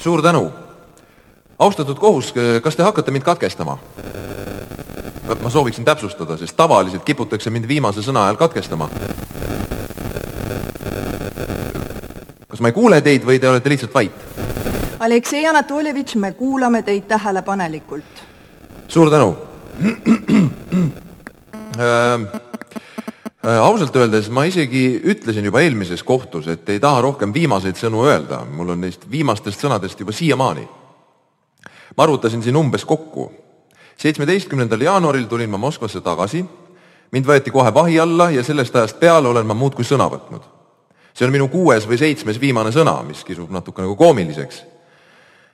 suur tänu. austatud kohus, kas te hakkate mind katkestama? ma sooviksin täpsustada, sest tavaliselt kiputakse mind viimase sõna ajal katkestama. kas ma ei kuule teid või te olete lihtsalt vait? Aleksei Anatoljevitš, me kuulame teid tähelepanelikult. suur tänu äh, ausalt öeldes ma isegi ütlesin juba eelmises kohtus, et ei taha rohkem viimaseid sõnu öelda, mul on neist viimastest sõnadest juba siiamaani. ma arvutasin siin umbes kokku. seitsmeteistkümnendal jaanuaril tulin ma Moskvasse tagasi, mind võeti kohe vahi alla ja sellest ajast peale olen ma muudkui sõna võtnud. see on minu kuues või seitsmes viimane sõna, mis kisub natuke nagu koomiliseks.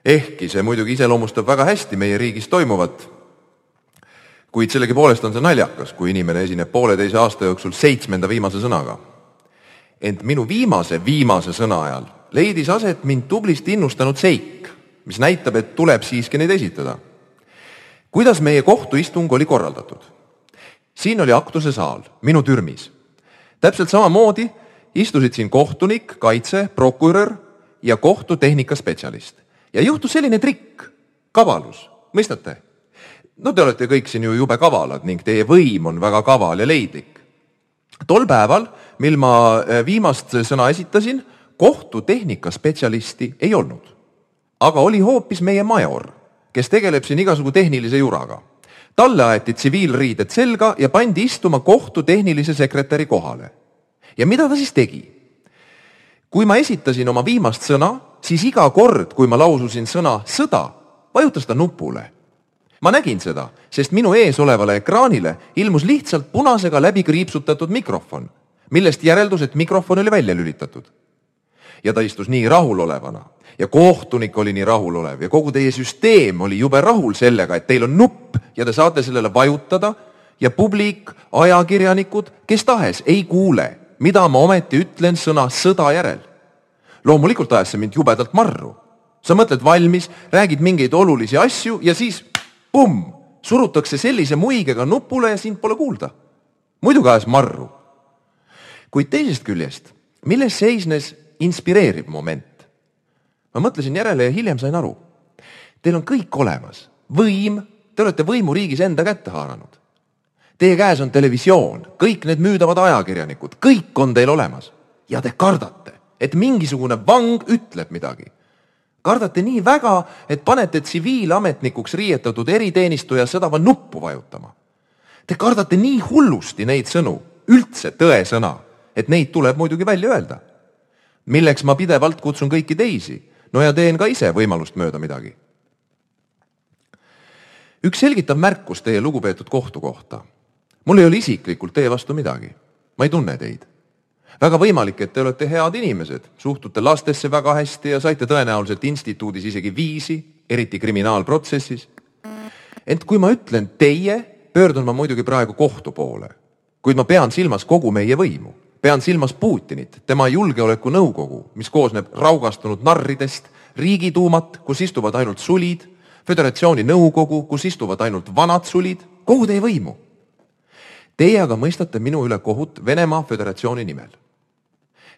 ehkki see muidugi iseloomustab väga hästi meie riigis toimuvat kuid sellegipoolest on see naljakas, kui inimene esineb pooleteise aasta jooksul seitsmenda viimase sõnaga. ent minu viimase viimase sõna ajal leidis aset mind tublisti innustanud seik, mis näitab, et tuleb siiski neid esitada. kuidas meie kohtuistung oli korraldatud? siin oli aktuse saal, minu türmis. täpselt samamoodi istusid siin kohtunik, kaitse, prokurör ja kohtutehnikaspetsialist. ja juhtus selline trikk, kavalus, mõistate? No te olete kõik siin ju jube kavalad ning teie võim on väga kaval ja leidlik. tol päeval, mil ma äh, viimast sõna esitasin, kohtutehnikaspetsialisti ei olnud. aga oli hoopis meie major, kes tegeleb siin igasugu tehnilise juraga. talle aeti tsiviilriided selga ja pandi istuma kohtutehnilise sekretäri kohale. ja mida ta siis tegi? kui ma esitasin oma viimast sõna, siis iga kord, kui ma laususin sõna sõda, vajutas ta nupule ma nägin seda, sest minu ees olevale ekraanile ilmus lihtsalt punasega läbi kriipsutatud mikrofon, millest järeldus, et mikrofon oli välja lülitatud. ja ta istus nii rahulolevana ja kohtunik oli nii rahulolev ja kogu teie süsteem oli jube rahul sellega, et teil on nupp ja te saate sellele vajutada ja publik, ajakirjanikud, kes tahes ei kuule, mida ma ometi ütlen sõna sõda järel. loomulikult ajas see mind jubedalt marru. sa mõtled valmis, räägid mingeid olulisi asju ja siis pumm, surutakse sellise muigega nupule ja sind pole kuulda. muidugi ajas marru. kuid teisest küljest, milles seisnes inspireeriv moment? ma mõtlesin järele ja hiljem sain aru. Teil on kõik olemas, võim, te olete võimuriigis enda kätte haaranud. Teie käes on televisioon, kõik need müüdavad ajakirjanikud, kõik on teil olemas ja te kardate, et mingisugune vang ütleb midagi kardate nii väga, et panete tsiviilametnikuks riietatud eriteenistuja sõdava nuppu vajutama. Te kardate nii hullusti neid sõnu, üldse tõesõna, et neid tuleb muidugi välja öelda. milleks ma pidevalt kutsun kõiki teisi, no ja teen ka ise võimalust mööda midagi. üks selgitav märkus teie lugupeetud kohtu kohta. mul ei ole isiklikult teie vastu midagi. ma ei tunne teid väga võimalik, et te olete head inimesed, suhtute lastesse väga hästi ja saite tõenäoliselt instituudis isegi viisi, eriti kriminaalprotsessis. ent kui ma ütlen teie, pöördun ma muidugi praegu kohtu poole, kuid ma pean silmas kogu meie võimu, pean silmas Putinit, tema julgeolekunõukogu, mis koosneb raugastunud narridest, riigiduumat, kus istuvad ainult sulid, föderatsiooni nõukogu, kus istuvad ainult vanad sulid, kogu teie võimu. Teie aga mõistate minu üle kohut Venemaa Föderatsiooni nimel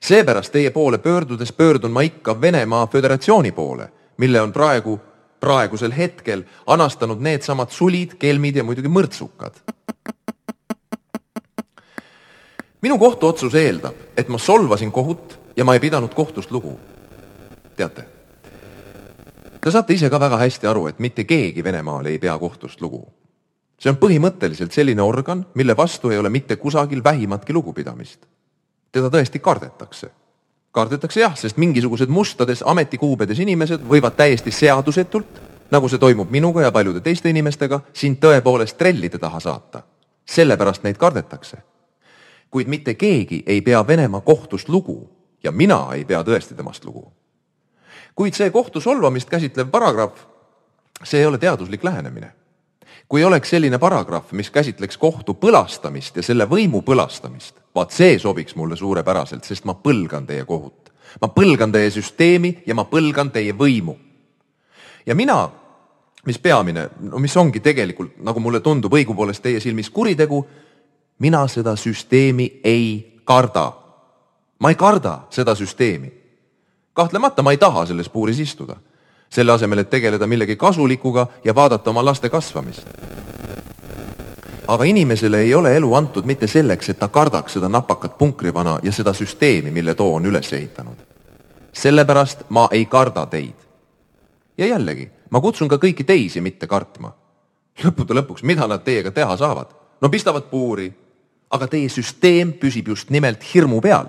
seepärast teie poole pöördudes pöördun ma ikka Venemaa Föderatsiooni poole, mille on praegu, praegusel hetkel anastanud needsamad sulid, kelmid ja muidugi mõrtsukad. minu kohtuotsus eeldab, et ma solvasin kohut ja ma ei pidanud kohtust lugu. teate, te saate ise ka väga hästi aru, et mitte keegi Venemaal ei pea kohtust lugu. see on põhimõtteliselt selline organ, mille vastu ei ole mitte kusagil vähimatki lugupidamist teda tõesti kardetakse. kardetakse jah, sest mingisugused mustades ametikuubedes inimesed võivad täiesti seadusetult, nagu see toimub minuga ja paljude teiste inimestega, sind tõepoolest trellide taha saata. sellepärast neid kardetakse. kuid mitte keegi ei pea Venemaa kohtust lugu ja mina ei pea tõesti temast lugu. kuid see kohtu solvamist käsitlev paragrahv, see ei ole teaduslik lähenemine kui oleks selline paragrahv, mis käsitleks kohtu põlastamist ja selle võimu põlastamist, vaat see sobiks mulle suurepäraselt, sest ma põlgan teie kohut. ma põlgan teie süsteemi ja ma põlgan teie võimu. ja mina, mis peamine, no mis ongi tegelikult, nagu mulle tundub, õigupoolest teie silmis kuritegu, mina seda süsteemi ei karda. ma ei karda seda süsteemi. kahtlemata ma ei taha selles puuris istuda. selle asemel, et tegeleda millegi kasulikuga ja vaadata oma laste kasvamist. Aga inimesele ei ole elu antud mitte selleks, et ta kardaks seda napakat punkrivana ja seda süsteemi, mille too on üles ehitanud. sellepärast ma ei karda teid. ja jällegi, ma kutsun ka kõiki teisi mitte kartma. lõppude lõpuks, mida nad teiega teha saavad? no pistavad puuri, aga teie süsteem püsib just nimelt hirmu peal.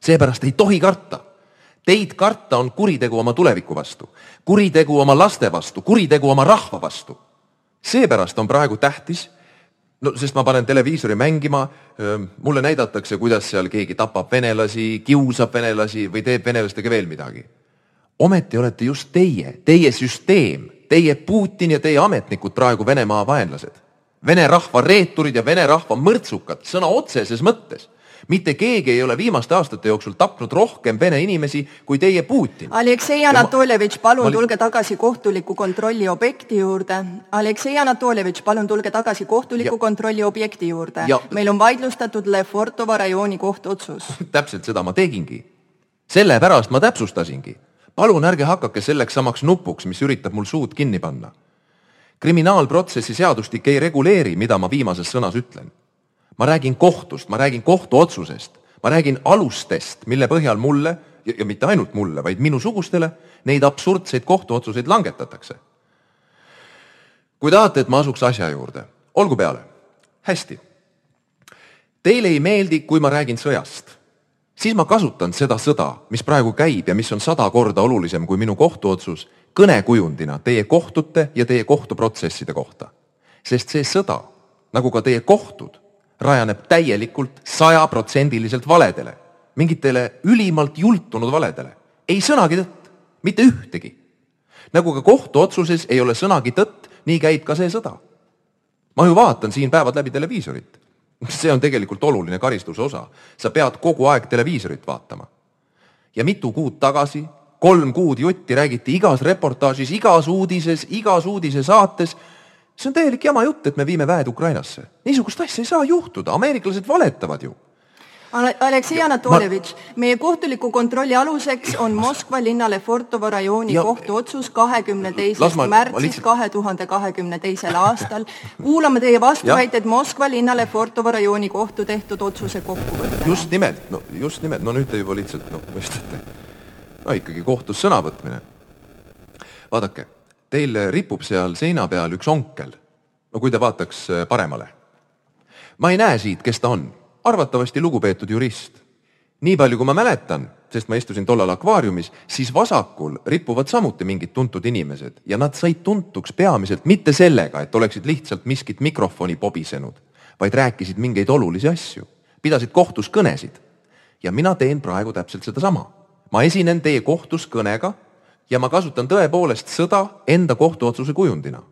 seepärast ei tohi karta Teid karta on kuritegu oma tuleviku vastu, kuritegu oma laste vastu, kuritegu oma rahva vastu. seepärast on praegu tähtis, no sest ma panen televiisori mängima, mulle näidatakse, kuidas seal keegi tapab venelasi, kiusab venelasi või teeb venelastega veel midagi. ometi olete just teie, teie süsteem, teie Putin ja teie ametnikud praegu Venemaa vaenlased. Vene rahva reeturid ja vene rahva mõrtsukad sõna otseses mõttes mitte keegi ei ole viimaste aastate jooksul tapnud rohkem vene inimesi kui teie Putin. Aleksei Anatoljevitš, palun ma... tulge tagasi kohtuliku kontrolli objekti juurde. Aleksei Anatoljevitš, palun tulge tagasi kohtuliku ja... kontrolli objekti juurde. Ja... meil on vaidlustatud Lefortova rajooni kohtuotsus täpselt seda ma tegingi. sellepärast ma täpsustasingi. palun ärge hakake selleks samaks nupuks, mis üritab mul suud kinni panna. kriminaalprotsessi seadustik ei reguleeri, mida ma viimases sõnas ütlen ma räägin kohtust, ma räägin kohtuotsusest, ma räägin alustest, mille põhjal mulle ja, ja mitte ainult mulle, vaid minusugustele neid absurdseid kohtuotsuseid langetatakse. kui tahate, et ma asuks asja juurde, olgu peale. hästi. Teile ei meeldi, kui ma räägin sõjast, siis ma kasutan seda sõda, mis praegu käib ja mis on sada korda olulisem kui minu kohtuotsus, kõnekujundina teie kohtute ja teie kohtuprotsesside kohta. sest see sõda, nagu ka teie kohtud rajaneb täielikult sajaprotsendiliselt valedele, mingitele ülimalt jultunud valedele. ei sõnagi tõtt, mitte ühtegi. nagu ka kohtuotsuses ei ole sõnagi tõtt, nii käib ka see sõda. ma ju vaatan siin päevad läbi televiisorit. see on tegelikult oluline karistuse osa. sa pead kogu aeg televiisorit vaatama. ja mitu kuud tagasi, kolm kuud jutti räägiti igas reportaažis, igas uudises, igas uudisesaates see on täielik jama jutt, et me viime väed Ukrainasse. niisugust asja ei saa juhtuda, ameeriklased valetavad ju. Aleksei Anatoljevitš ma..., meie kohtuliku kontrolli aluseks on Moskva linna Lefortovo rajooni ja... kohtuotsus kahekümne teisest märtsist lihtsalt... kahe tuhande kahekümne teisel aastal. kuulame teie vastuväiteid Moskva linna Lefortovo rajooni kohtu tehtud otsuse kokkuvõttena. just nimelt, no just nimelt, no nüüd te juba lihtsalt noh, mõistate. no ikkagi kohtus sõnavõtmine. vaadake Teil ripub seal seina peal üks onkel. no kui te vaataks äh, paremale. ma ei näe siit, kes ta on. arvatavasti lugupeetud jurist. nii palju, kui ma mäletan, sest ma istusin tollal akvaariumis, siis vasakul ripuvad samuti mingid tuntud inimesed ja nad said tuntuks peamiselt mitte sellega, et oleksid lihtsalt miskit mikrofoni pobisenud, vaid rääkisid mingeid olulisi asju, pidasid kohtus kõnesid. ja mina teen praegu täpselt sedasama. ma esinen teie kohtus kõnega ja ma kasutan tõepoolest sõda enda kohtuotsuse kujundina.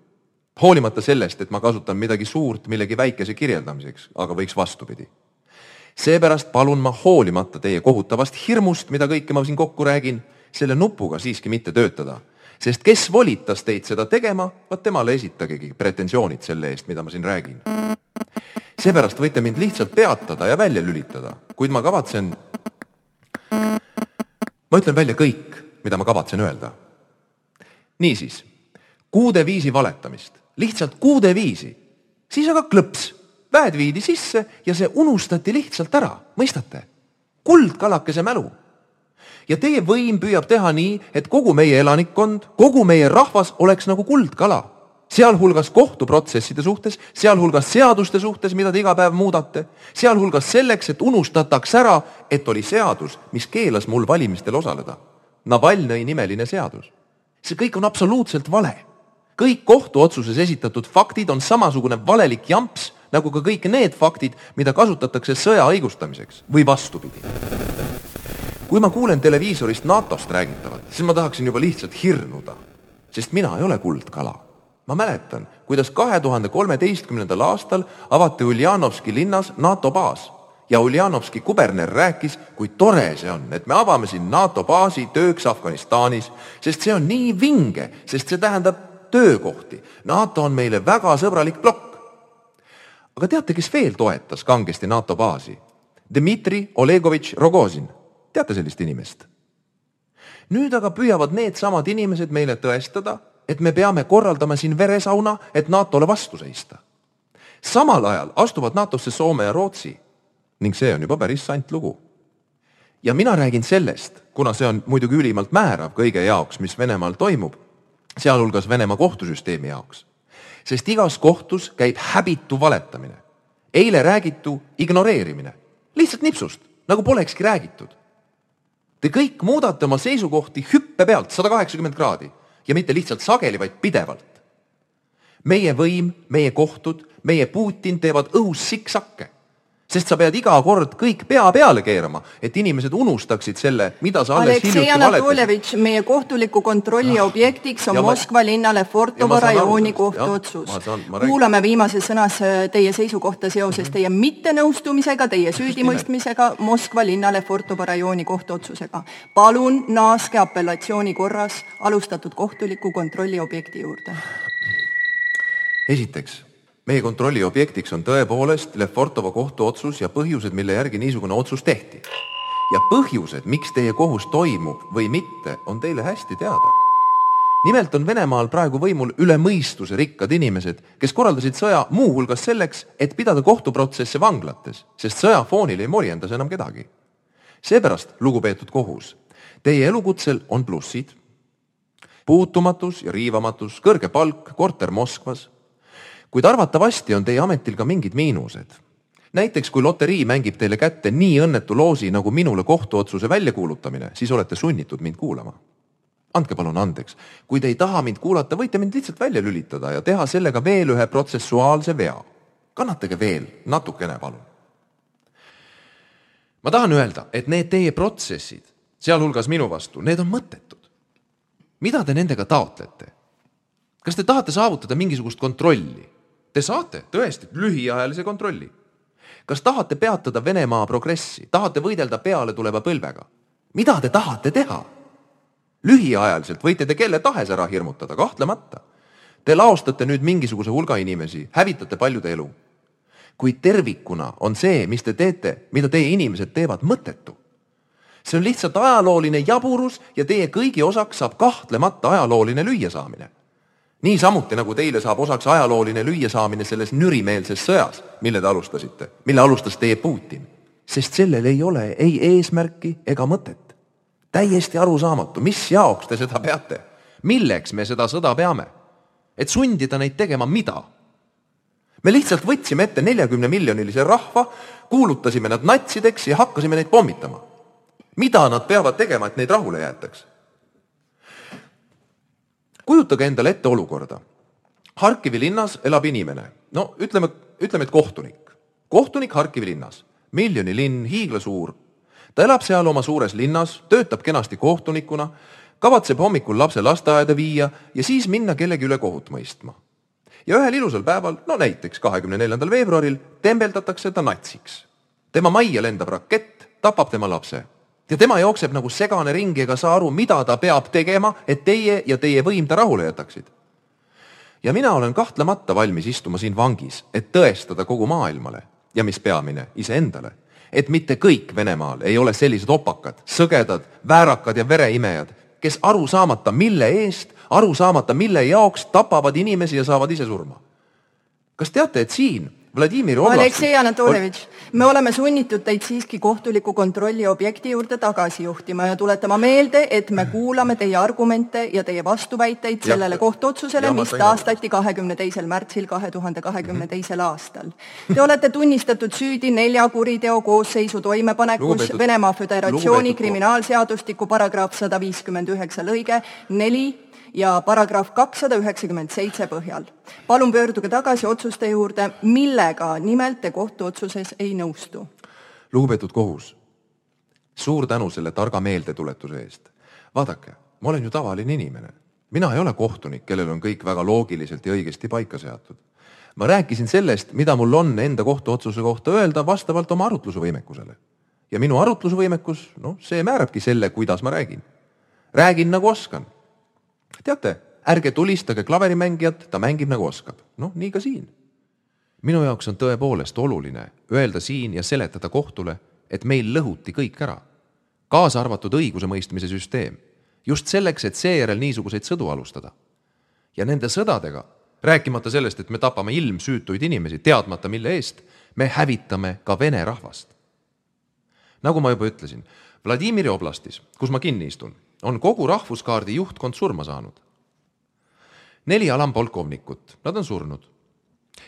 hoolimata sellest, et ma kasutan midagi suurt millegi väikese kirjeldamiseks, aga võiks vastupidi. seepärast palun ma hoolimata teie kohutavast hirmust, mida kõike ma siin kokku räägin, selle nupuga siiski mitte töötada. sest kes volitas teid seda tegema, vot temale esitagegi pretensioonid selle eest, mida ma siin räägin. seepärast võite mind lihtsalt peatada ja välja lülitada, kuid ma kavatsen, ma ütlen välja kõik mida ma kavatsen öelda. niisiis, kuude viisi valetamist, lihtsalt kuude viisi, siis aga klõps, väed viidi sisse ja see unustati lihtsalt ära, mõistate? kuldkalakese mälu. ja teie võim püüab teha nii, et kogu meie elanikkond, kogu meie rahvas oleks nagu kuldkala sealhulgas kohtuprotsesside suhtes, sealhulgas seaduste suhtes, mida te iga päev muudate, sealhulgas selleks, et unustataks ära, et oli seadus, mis keelas mul valimistel osaleda Navalnõi nimeline seadus. see kõik on absoluutselt vale. kõik kohtuotsuses esitatud faktid on samasugune valelik jamps nagu ka kõik need faktid, mida kasutatakse sõja õigustamiseks või vastupidi. kui ma kuulen televiisorist NATO-st räägitavat, siis ma tahaksin juba lihtsalt hirnuda, sest mina ei ole kuldkala. ma mäletan, kuidas kahe tuhande kolmeteistkümnendal aastal avati Uljanovski linnas NATO baas ja Uljanovski kuberner rääkis, kui tore see on, et me avame siin NATO baasi tööks Afganistanis, sest see on nii vinge, sest see tähendab töökohti. NATO on meile väga sõbralik plokk. aga teate, kes veel toetas kangesti NATO baasi? Dmitri Olegovitš Rogozin. teate sellist inimest? nüüd aga püüavad needsamad inimesed meile tõestada, et me peame korraldama siin veresauna, et NATO-le vastu seista. samal ajal astuvad NATO-sse Soome ja Rootsi ning see on juba päris sant lugu. ja mina räägin sellest, kuna see on muidugi ülimalt määrav kõige jaoks, mis Venemaal toimub, sealhulgas Venemaa kohtusüsteemi jaoks. sest igas kohtus käib häbitu valetamine, eile räägitu ignoreerimine, lihtsalt nipsust, nagu polekski räägitud. Te kõik muudate oma seisukohti hüppe pealt sada kaheksakümmend kraadi ja mitte lihtsalt sageli, vaid pidevalt. meie võim, meie kohtud, meie Putin teevad õhus siksakke sest sa pead iga kord kõik pea peale keerama, et inimesed unustaksid selle, mida sa alles Aleksei hiljuti valetasid. meie kohtuliku kontrolli ah, objektiks on Moskva ma... linnale Fortovo rajooni kohtuotsus. kuulame viimases sõnas äh, teie seisukohta seoses teie mittenõustumisega, teie süüdimõistmisega Moskva linnale Fortovo rajooni kohtuotsusega. palun naaske apellatsiooni korras alustatud kohtuliku kontrolli objekti juurde. esiteks meie kontrolli objektiks on tõepoolest Lefortovo kohtuotsus ja põhjused, mille järgi niisugune otsus tehti. ja põhjused, miks teie kohus toimub või mitte, on teile hästi teada. nimelt on Venemaal praegu võimul üle mõistuse rikkad inimesed, kes korraldasid sõja muuhulgas selleks, et pidada kohtuprotsesse vanglates, sest sõja foonil ei morjendas enam kedagi. seepärast, lugupeetud kohus, teie elukutsel on plussid, puutumatus ja riivamatus, kõrge palk, korter Moskvas kuid arvatavasti on teie ametil ka mingid miinused. näiteks kui loterii mängib teile kätte nii õnnetu loosi nagu minule kohtuotsuse väljakuulutamine, siis olete sunnitud mind kuulama. andke palun andeks, kui te ei taha mind kuulata, võite mind lihtsalt välja lülitada ja teha sellega veel ühe protsessuaalse vea. kannatage veel natukene, palun. ma tahan öelda, et need teie protsessid, sealhulgas minu vastu, need on mõttetud. mida te nendega taotlete? kas te tahate saavutada mingisugust kontrolli? Te saate tõesti lühiajalise kontrolli. kas tahate peatada Venemaa progressi, tahate võidelda pealetuleva põlvega? mida te tahate teha? lühiajaliselt võite te kelle tahes ära hirmutada, kahtlemata. Te laostate nüüd mingisuguse hulga inimesi, hävitate paljude elu. kuid tervikuna on see, mis te teete, mida teie inimesed teevad, mõttetu. see on lihtsalt ajalooline jaburus ja teie kõigi osaks saab kahtlemata ajalooline lüüasaamine niisamuti nagu teile saab osaks ajalooline lüüasaamine selles nürimeelses sõjas, mille te alustasite, mille alustas teie Putin. sest sellel ei ole ei eesmärki ega mõtet. täiesti arusaamatu, mis jaoks te seda peate? milleks me seda sõda peame? et sundida neid tegema mida? me lihtsalt võtsime ette neljakümne miljonilise rahva, kuulutasime nad natsideks ja hakkasime neid pommitama. mida nad peavad tegema, et neid rahule jäetaks? Kujutage endale ette olukorda. Harkivi linnas elab inimene, no ütleme, ütleme, et kohtunik. kohtunik Harkivi linnas, miljoni linn, hiiglasuur. ta elab seal oma suures linnas, töötab kenasti kohtunikuna, kavatseb hommikul lapse lasteaeda viia ja siis minna kellegi üle kohut mõistma. ja ühel ilusal päeval, no näiteks kahekümne neljandal veebruaril, tembeldatakse ta natsiks. tema majja lendab rakett, tapab tema lapse ja tema jookseb nagu segane ringi ega saa aru, mida ta peab tegema, et teie ja teie võim ta rahule jätaksid. ja mina olen kahtlemata valmis istuma siin vangis, et tõestada kogu maailmale ja mis peamine, iseendale, et mitte kõik Venemaal ei ole sellised opakad, sõgedad, väärakad ja vereimejad, kes aru saamata, mille eest, aru saamata, mille jaoks tapavad inimesi ja saavad ise surma. kas teate, et siin Vladimir Oblast... Aleksei Anatoljevitš, me oleme sunnitud teid siiski kohtuliku kontrolli objekti juurde tagasi juhtima ja tuletama meelde, et me kuulame teie argumente ja teie vastuväiteid sellele kohtuotsusele, mis taastati kahekümne teisel märtsil kahe tuhande kahekümne teisel aastal. Te olete tunnistatud süüdi nelja kuriteo koosseisu toimepanekus Venemaa Föderatsiooni kriminaalseadustiku paragrahv sada viiskümmend üheksa lõige neli ja paragrahv kakssada üheksakümmend seitse põhjal. palun pöörduge tagasi otsuste juurde, millega nimelt te kohtuotsuses ei nõustu. lugupeetud kohus, suur tänu selle targa meeldetuletuse eest. vaadake, ma olen ju tavaline inimene. mina ei ole kohtunik, kellel on kõik väga loogiliselt ja õigesti paika seatud. ma rääkisin sellest, mida mul on enda kohtuotsuse kohta öelda vastavalt oma arutlusvõimekusele. ja minu arutlusvõimekus, noh, see määrabki selle, kuidas ma räägin. räägin nagu oskan teate, ärge tulistage klaverimängijat, ta mängib nagu oskab. noh, nii ka siin. minu jaoks on tõepoolest oluline öelda siin ja seletada kohtule, et meil lõhuti kõik ära, kaasa arvatud õigusemõistmise süsteem just selleks, et seejärel niisuguseid sõdu alustada. ja nende sõdadega, rääkimata sellest, et me tapame ilmsüütuid inimesi, teadmata mille eest, me hävitame ka vene rahvast. nagu ma juba ütlesin, Vladimiri oblastis, kus ma kinni istun, on kogu rahvuskaardi juhtkond surma saanud. neli alampolkovnikut, nad on surnud.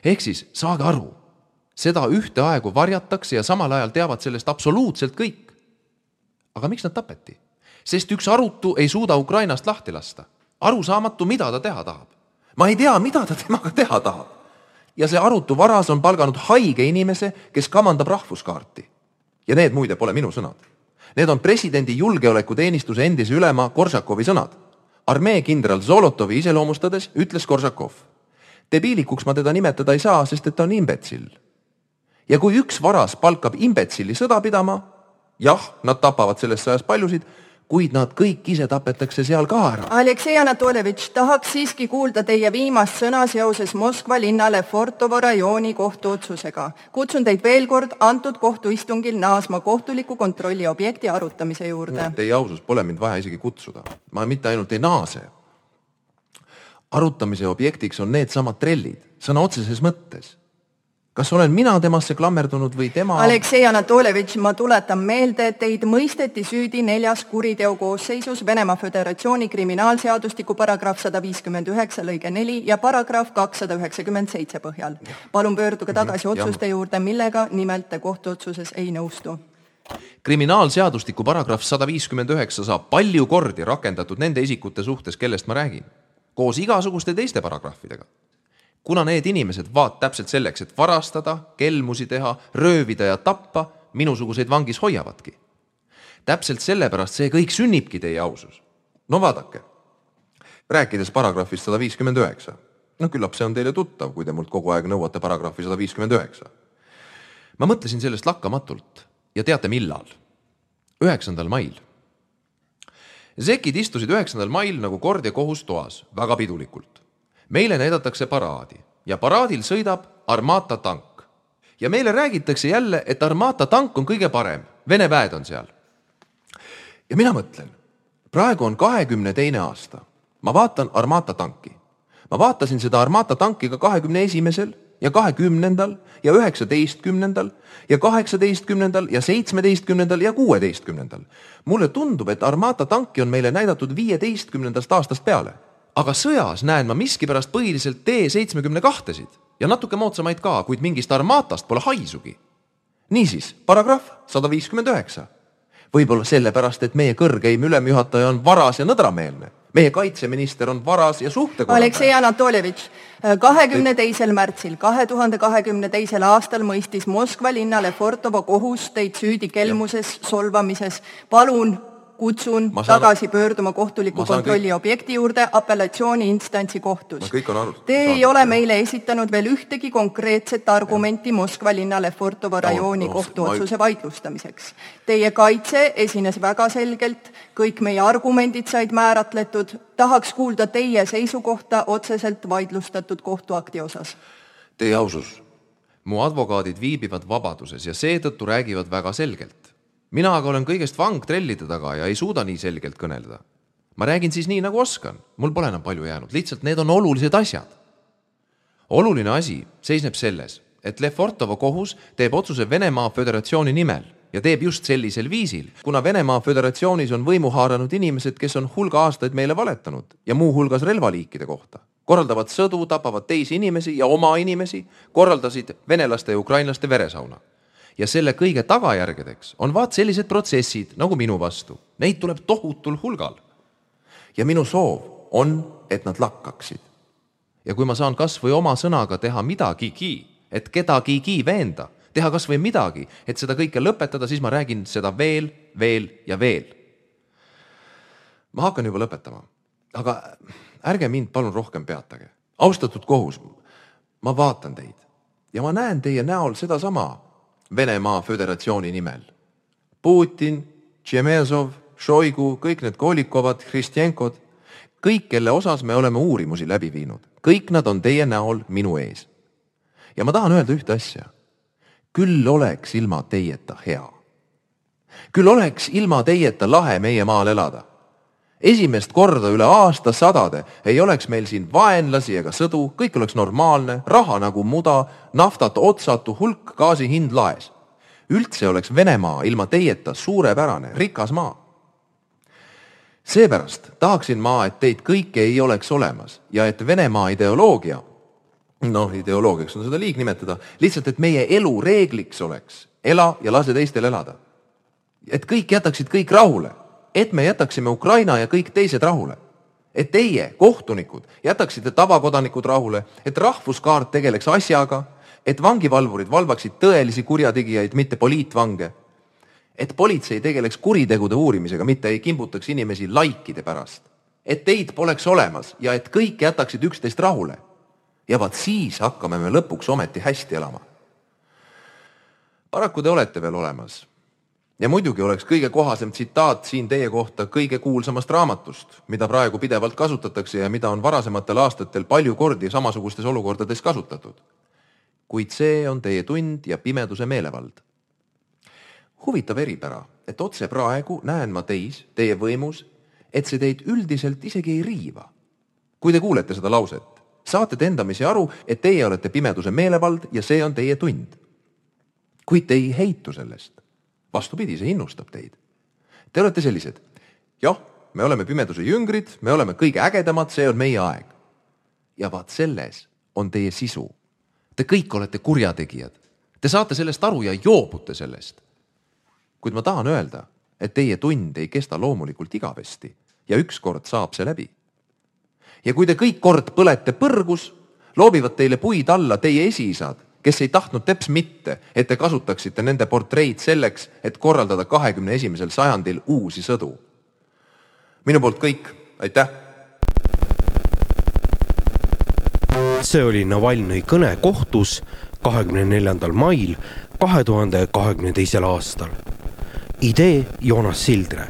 ehk siis saage aru, seda ühtaegu varjatakse ja samal ajal teavad sellest absoluutselt kõik. aga miks nad tapeti? sest üks arutu ei suuda Ukrainast lahti lasta. arusaamatu, mida ta teha tahab. ma ei tea, mida ta temaga teha tahab. ja see arutu varas on palganud haige inimese, kes kamandab rahvuskaarti. ja need muide pole minu sõnad. Need on presidendi julgeolekuteenistuse endise ülema Koržakovi sõnad. armee kindral Zolotovi iseloomustades ütles Koržakov. debiilikuks ma teda nimetada ei saa, sest et ta on imbetsill. ja kui üks varas palkab imbetsilli sõda pidama, jah, nad tapavad selles sõjas paljusid kuid nad kõik ise tapetakse seal ka ära. Aleksei Anatoljevitš, tahaks siiski kuulda teie viimast sõna seoses Moskva linna Lefortovo rajooni kohtuotsusega. kutsun teid veel kord antud kohtuistungil naasma kohtuliku kontrolli objekti arutamise juurde. Teie ausus, pole mind vaja isegi kutsuda. ma mitte ainult ei naase. arutamise objektiks on needsamad trellid, sõna otseses mõttes kas olen mina temasse klammerdunud või tema? Aleksei Anatoljevitš, ma tuletan meelde, et teid mõisteti süüdi neljas kuriteo koosseisus Venemaa Föderatsiooni kriminaalseadustiku paragrahv sada viiskümmend üheksa lõige neli ja paragrahv kakssada üheksakümmend seitse põhjal. palun pöörduge tagasi otsuste juurde, millega nimelt te kohtuotsuses ei nõustu kriminaalseadustiku paragrahv sada viiskümmend üheksa saab palju kordi rakendatud nende isikute suhtes, kellest ma räägin, koos igasuguste teiste paragrahvidega kuna need inimesed vaat täpselt selleks, et varastada, kelmusi teha, röövida ja tappa, minusuguseid vangis hoiavadki. täpselt sellepärast see kõik sünnibki, teie ausus. no vaadake, rääkides paragrahvist sada viiskümmend üheksa, no küllap see on teile tuttav, kui te mult kogu aeg nõuate paragrahvi sada viiskümmend üheksa. ma mõtlesin sellest lakkamatult ja teate, millal? üheksandal mail. Zekid istusid üheksandal mail nagu kord ja kohus toas, väga pidulikult meile näidatakse paraadi ja paraadil sõidab Armata tank. ja meile räägitakse jälle, et Armata tank on kõige parem, Vene väed on seal. ja mina mõtlen, praegu on kahekümne teine aasta, ma vaatan Armata tanki. ma vaatasin seda Armata tanki ka kahekümne esimesel ja kahekümnendal ja üheksateistkümnendal ja kaheksateistkümnendal ja seitsmeteistkümnendal ja kuueteistkümnendal. mulle tundub, et Armata tanki on meile näidatud viieteistkümnendast aastast peale aga sõjas näen ma miskipärast põhiliselt T-seitsmekümne kahtesid ja natuke moodsamaid ka, kuid mingist Armatast pole haisugi. niisiis, paragrahv sada viiskümmend üheksa. võib-olla sellepärast, et meie kõrgeim ülemjuhataja on varas ja nõdrameelne. meie kaitseminister on varas ja suhtekorraldaja. Aleksei Anatoljevitš, kahekümne teisel märtsil kahe tuhande kahekümne teisel aastal mõistis Moskva linna Lefortovo kohus teid süüdi kelmuses, solvamises. palun kutsun saan... tagasi pöörduma kohtuliku kontrolli kõik... objekti juurde apellatsiooniinstantsi kohtus. Te ei ole meile esitanud veel ühtegi konkreetset argumenti Moskva linna Lefortovo rajooni no, no, kohtuotsuse ma... vaidlustamiseks. Teie kaitse esines väga selgelt, kõik meie argumendid said määratletud, tahaks kuulda teie seisukohta otseselt vaidlustatud kohtuakti osas. Teie ausus, mu advokaadid viibivad vabaduses ja seetõttu räägivad väga selgelt mina aga olen kõigest vang trellide taga ja ei suuda nii selgelt kõnelda. ma räägin siis nii, nagu oskan, mul pole enam palju jäänud, lihtsalt need on olulised asjad. oluline asi seisneb selles, et Lefortovo kohus teeb otsuse Venemaa Föderatsiooni nimel ja teeb just sellisel viisil, kuna Venemaa Föderatsioonis on võimu haaranud inimesed, kes on hulga aastaid meile valetanud ja muuhulgas relvaliikide kohta korraldavad sõdu, tapavad teisi inimesi ja oma inimesi, korraldasid venelaste ja ukrainlaste veresauna ja selle kõige tagajärgedeks on vaat sellised protsessid nagu minu vastu. Neid tuleb tohutul hulgal. ja minu soov on, et nad lakkaksid. ja kui ma saan kas või oma sõnaga teha midagigi, et kedagigi veenda, teha kas või midagi, et seda kõike lõpetada, siis ma räägin seda veel, veel ja veel. ma hakkan juba lõpetama, aga ärge mind palun rohkem peatage. austatud kohus, ma vaatan teid ja ma näen teie näol sedasama Venemaa Föderatsiooni nimel. Putin, Tšemezov, Šoigu, kõik need Kolikovad, Hristjenkod, kõik, kelle osas me oleme uurimusi läbi viinud, kõik nad on teie näol minu ees. ja ma tahan öelda ühte asja. küll oleks ilma teieta hea. küll oleks ilma teieta lahe meie maal elada. Esimest korda üle aastasadade ei oleks meil siin vaenlasi ega sõdu, kõik oleks normaalne, raha nagu muda, naftat otsatu, hulk gaasi hind laes. üldse oleks Venemaa ilma teieta suurepärane, rikas maa. seepärast tahaksin ma, et teid kõiki ei oleks olemas ja et Venemaa ideoloogia, noh, ideoloogiaks on seda liig nimetada, lihtsalt, et meie elu reegliks oleks, ela ja lase teistel elada. et kõik jätaksid kõik rahule et me jätaksime Ukraina ja kõik teised rahule. et teie, kohtunikud, jätaksite tavakodanikud rahule, et rahvuskaart tegeleks asjaga, et vangivalvurid valvaksid tõelisi kurjategijaid, mitte poliitvange. et politsei tegeleks kuritegude uurimisega, mitte ei kimbutaks inimesi laikide pärast. et teid poleks olemas ja et kõik jätaksid üksteist rahule. ja vaat siis hakkame me lõpuks ometi hästi elama. paraku te olete veel olemas ja muidugi oleks kõige kohasem tsitaat siin teie kohta kõige kuulsamast raamatust, mida praegu pidevalt kasutatakse ja mida on varasematel aastatel palju kordi samasugustes olukordades kasutatud. kuid see on teie tund ja pimeduse meelevald. huvitav eripära, et otse praegu näen ma teis, teie võimus, et see teid üldiselt isegi ei riiva. kui te kuulete seda lauset, saate te endamisi aru, et teie olete pimeduse meelevald ja see on teie tund. kuid te ei heitu sellest vastupidi, see innustab teid. Te olete sellised, jah, me oleme pimeduse jüngrid, me oleme kõige ägedamad, see on meie aeg. ja vaat selles on teie sisu. Te kõik olete kurjategijad. Te saate sellest aru ja joobute sellest. kuid ma tahan öelda, et teie tund ei kesta loomulikult igavesti ja ükskord saab see läbi. ja kui te kõik kord põlete põrgus, loobivad teile puid alla teie esiisad kes ei tahtnud teps mitte, et te kasutaksite nende portreid selleks, et korraldada kahekümne esimesel sajandil uusi sõdu. minu poolt kõik, aitäh. see oli Navalnõi kõne kohtus kahekümne neljandal mail kahe tuhande kahekümne teisel aastal. idee Joonas Sildre,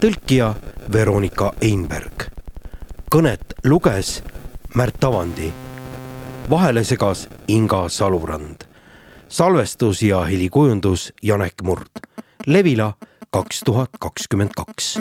tõlkija Veronika Einberg. kõnet luges Märt Avandi vahele segas Inga Salurand. salvestus ja helikujundus Janek Murd. Levila kaks tuhat kakskümmend kaks.